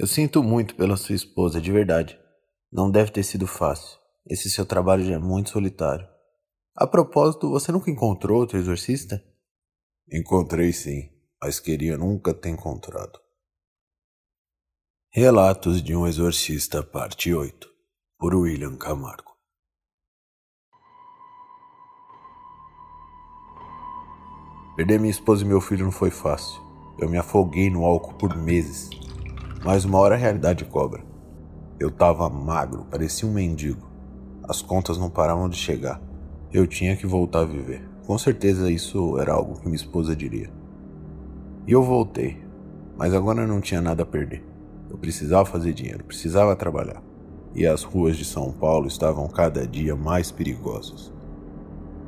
Eu sinto muito pela sua esposa, de verdade. Não deve ter sido fácil. Esse seu trabalho já é muito solitário. A propósito, você nunca encontrou outro exorcista? Encontrei sim, mas queria nunca ter encontrado. Relatos de um Exorcista, parte 8, por William Camargo. Perder minha esposa e meu filho não foi fácil. Eu me afoguei no álcool por meses. Mas uma hora a realidade cobra. Eu tava magro, parecia um mendigo. As contas não paravam de chegar. Eu tinha que voltar a viver. Com certeza isso era algo que minha esposa diria. E eu voltei, mas agora não tinha nada a perder. Eu precisava fazer dinheiro, precisava trabalhar. E as ruas de São Paulo estavam cada dia mais perigosas.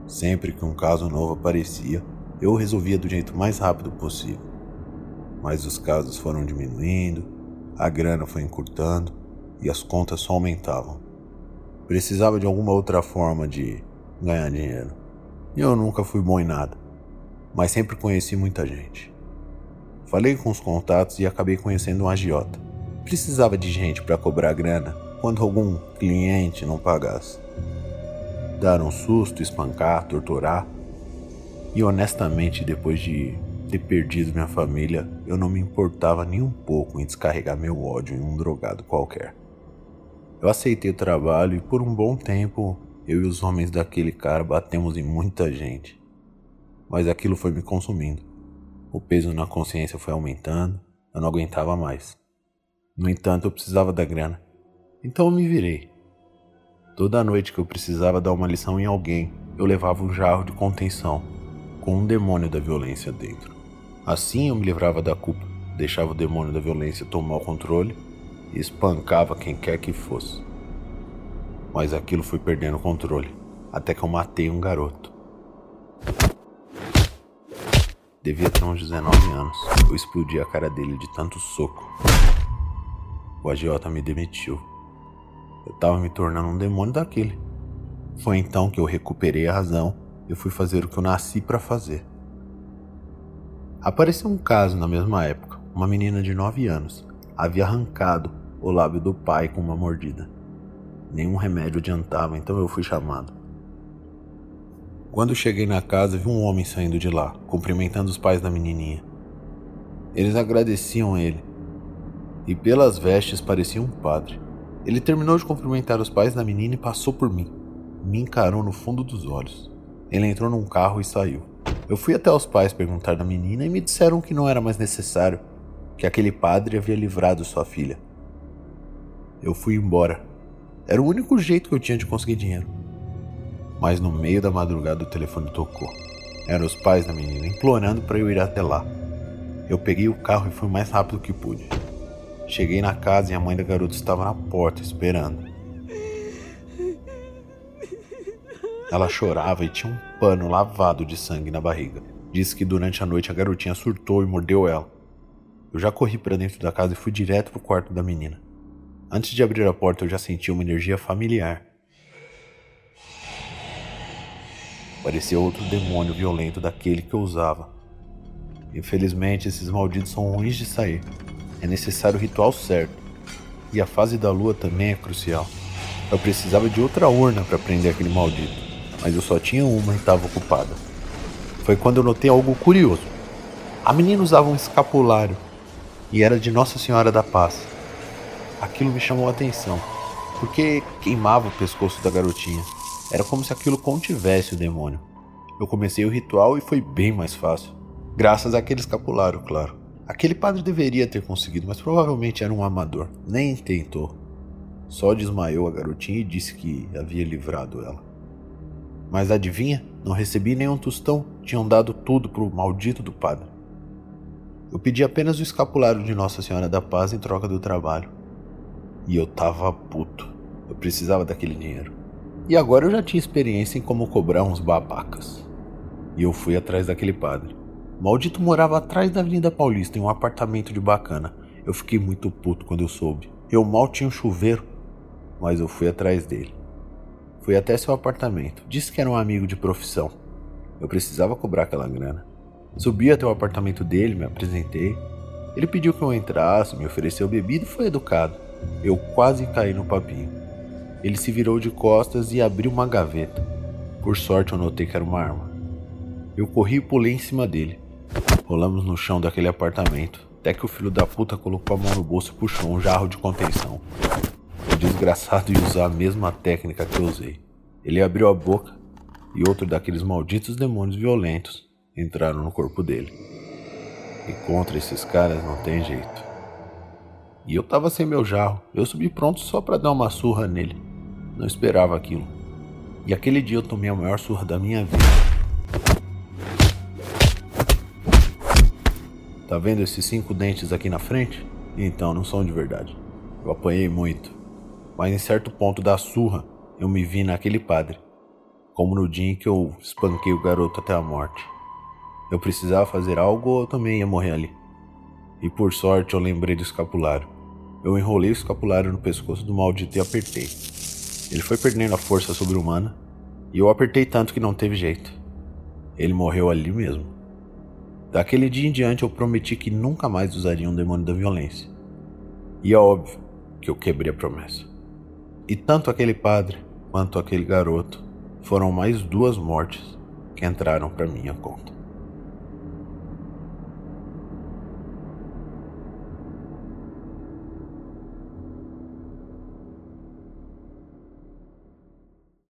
Sempre que um caso novo aparecia, eu resolvia do jeito mais rápido possível. Mas os casos foram diminuindo, a grana foi encurtando e as contas só aumentavam. Precisava de alguma outra forma de ganhar dinheiro. E eu nunca fui bom em nada, mas sempre conheci muita gente. Falei com os contatos e acabei conhecendo um agiota. Precisava de gente para cobrar grana quando algum cliente não pagasse. Dar um susto, espancar, torturar. E honestamente, depois de ter perdido minha família, eu não me importava nem um pouco em descarregar meu ódio em um drogado qualquer. Eu aceitei o trabalho e por um bom tempo eu e os homens daquele cara batemos em muita gente. Mas aquilo foi me consumindo. O peso na consciência foi aumentando, eu não aguentava mais. No entanto, eu precisava da grana. Então eu me virei. Toda noite que eu precisava dar uma lição em alguém, eu levava um jarro de contenção, com um demônio da violência dentro. Assim eu me livrava da culpa, deixava o demônio da violência tomar o controle e espancava quem quer que fosse. Mas aquilo foi perdendo o controle, até que eu matei um garoto. Devia ter uns 19 anos. Eu explodi a cara dele de tanto soco. O agiota me demitiu. Eu estava me tornando um demônio daquele. Foi então que eu recuperei a razão e fui fazer o que eu nasci para fazer. Apareceu um caso na mesma época. Uma menina de 9 anos havia arrancado o lábio do pai com uma mordida. Nenhum remédio adiantava, então eu fui chamado. Quando cheguei na casa, vi um homem saindo de lá, cumprimentando os pais da menininha. Eles agradeciam ele, e pelas vestes parecia um padre. Ele terminou de cumprimentar os pais da menina e passou por mim. Me encarou no fundo dos olhos. Ele entrou num carro e saiu. Eu fui até os pais perguntar da menina e me disseram que não era mais necessário, que aquele padre havia livrado sua filha. Eu fui embora. Era o único jeito que eu tinha de conseguir dinheiro. Mas no meio da madrugada o telefone tocou. Eram os pais da menina implorando para eu ir até lá. Eu peguei o carro e fui mais rápido que pude. Cheguei na casa e a mãe da garota estava na porta esperando. Ela chorava e tinha um pano lavado de sangue na barriga. Disse que durante a noite a garotinha surtou e mordeu ela. Eu já corri para dentro da casa e fui direto pro quarto da menina. Antes de abrir a porta, eu já senti uma energia familiar. Parecia outro demônio violento daquele que eu usava. Infelizmente, esses malditos são ruins de sair. É necessário o ritual certo. E a fase da lua também é crucial. Eu precisava de outra urna para prender aquele maldito mas eu só tinha uma e estava ocupada. Foi quando eu notei algo curioso. A menina usava um escapulário e era de Nossa Senhora da Paz. Aquilo me chamou a atenção, porque queimava o pescoço da garotinha. Era como se aquilo contivesse o demônio. Eu comecei o ritual e foi bem mais fácil. Graças àquele escapulário, claro. Aquele padre deveria ter conseguido, mas provavelmente era um amador. Nem tentou. Só desmaiou a garotinha e disse que havia livrado ela. Mas adivinha? Não recebi nenhum tostão, tinham dado tudo pro maldito do padre. Eu pedi apenas o escapulário de Nossa Senhora da Paz em troca do trabalho. E eu tava puto. Eu precisava daquele dinheiro. E agora eu já tinha experiência em como cobrar uns babacas. E eu fui atrás daquele padre. O maldito morava atrás da Avenida Paulista, em um apartamento de bacana. Eu fiquei muito puto quando eu soube. Eu mal tinha um chuveiro, mas eu fui atrás dele. Fui até seu apartamento. Disse que era um amigo de profissão. Eu precisava cobrar aquela grana. Subi até o apartamento dele, me apresentei. Ele pediu que eu entrasse, me ofereceu bebida e foi educado. Eu quase caí no papinho. Ele se virou de costas e abriu uma gaveta. Por sorte eu notei que era uma arma. Eu corri e pulei em cima dele. Rolamos no chão daquele apartamento, até que o filho da puta colocou a mão no bolso e puxou um jarro de contenção. Desgraçado ia usar a mesma técnica que eu usei. Ele abriu a boca e outro daqueles malditos demônios violentos entraram no corpo dele. E contra esses caras não tem jeito. E eu tava sem meu jarro. Eu subi pronto só para dar uma surra nele. Não esperava aquilo. E aquele dia eu tomei a maior surra da minha vida. Tá vendo esses cinco dentes aqui na frente? Então, não são de verdade. Eu apanhei muito. Mas em certo ponto da surra, eu me vi naquele padre. Como no dia em que eu espanquei o garoto até a morte. Eu precisava fazer algo ou eu também ia morrer ali. E por sorte eu lembrei do escapulário. Eu enrolei o escapulário no pescoço do maldito e apertei. Ele foi perdendo a força sobre-humana e eu apertei tanto que não teve jeito. Ele morreu ali mesmo. Daquele dia em diante eu prometi que nunca mais usaria um demônio da violência. E é óbvio que eu quebrei a promessa. E tanto aquele padre quanto aquele garoto foram mais duas mortes que entraram para minha conta.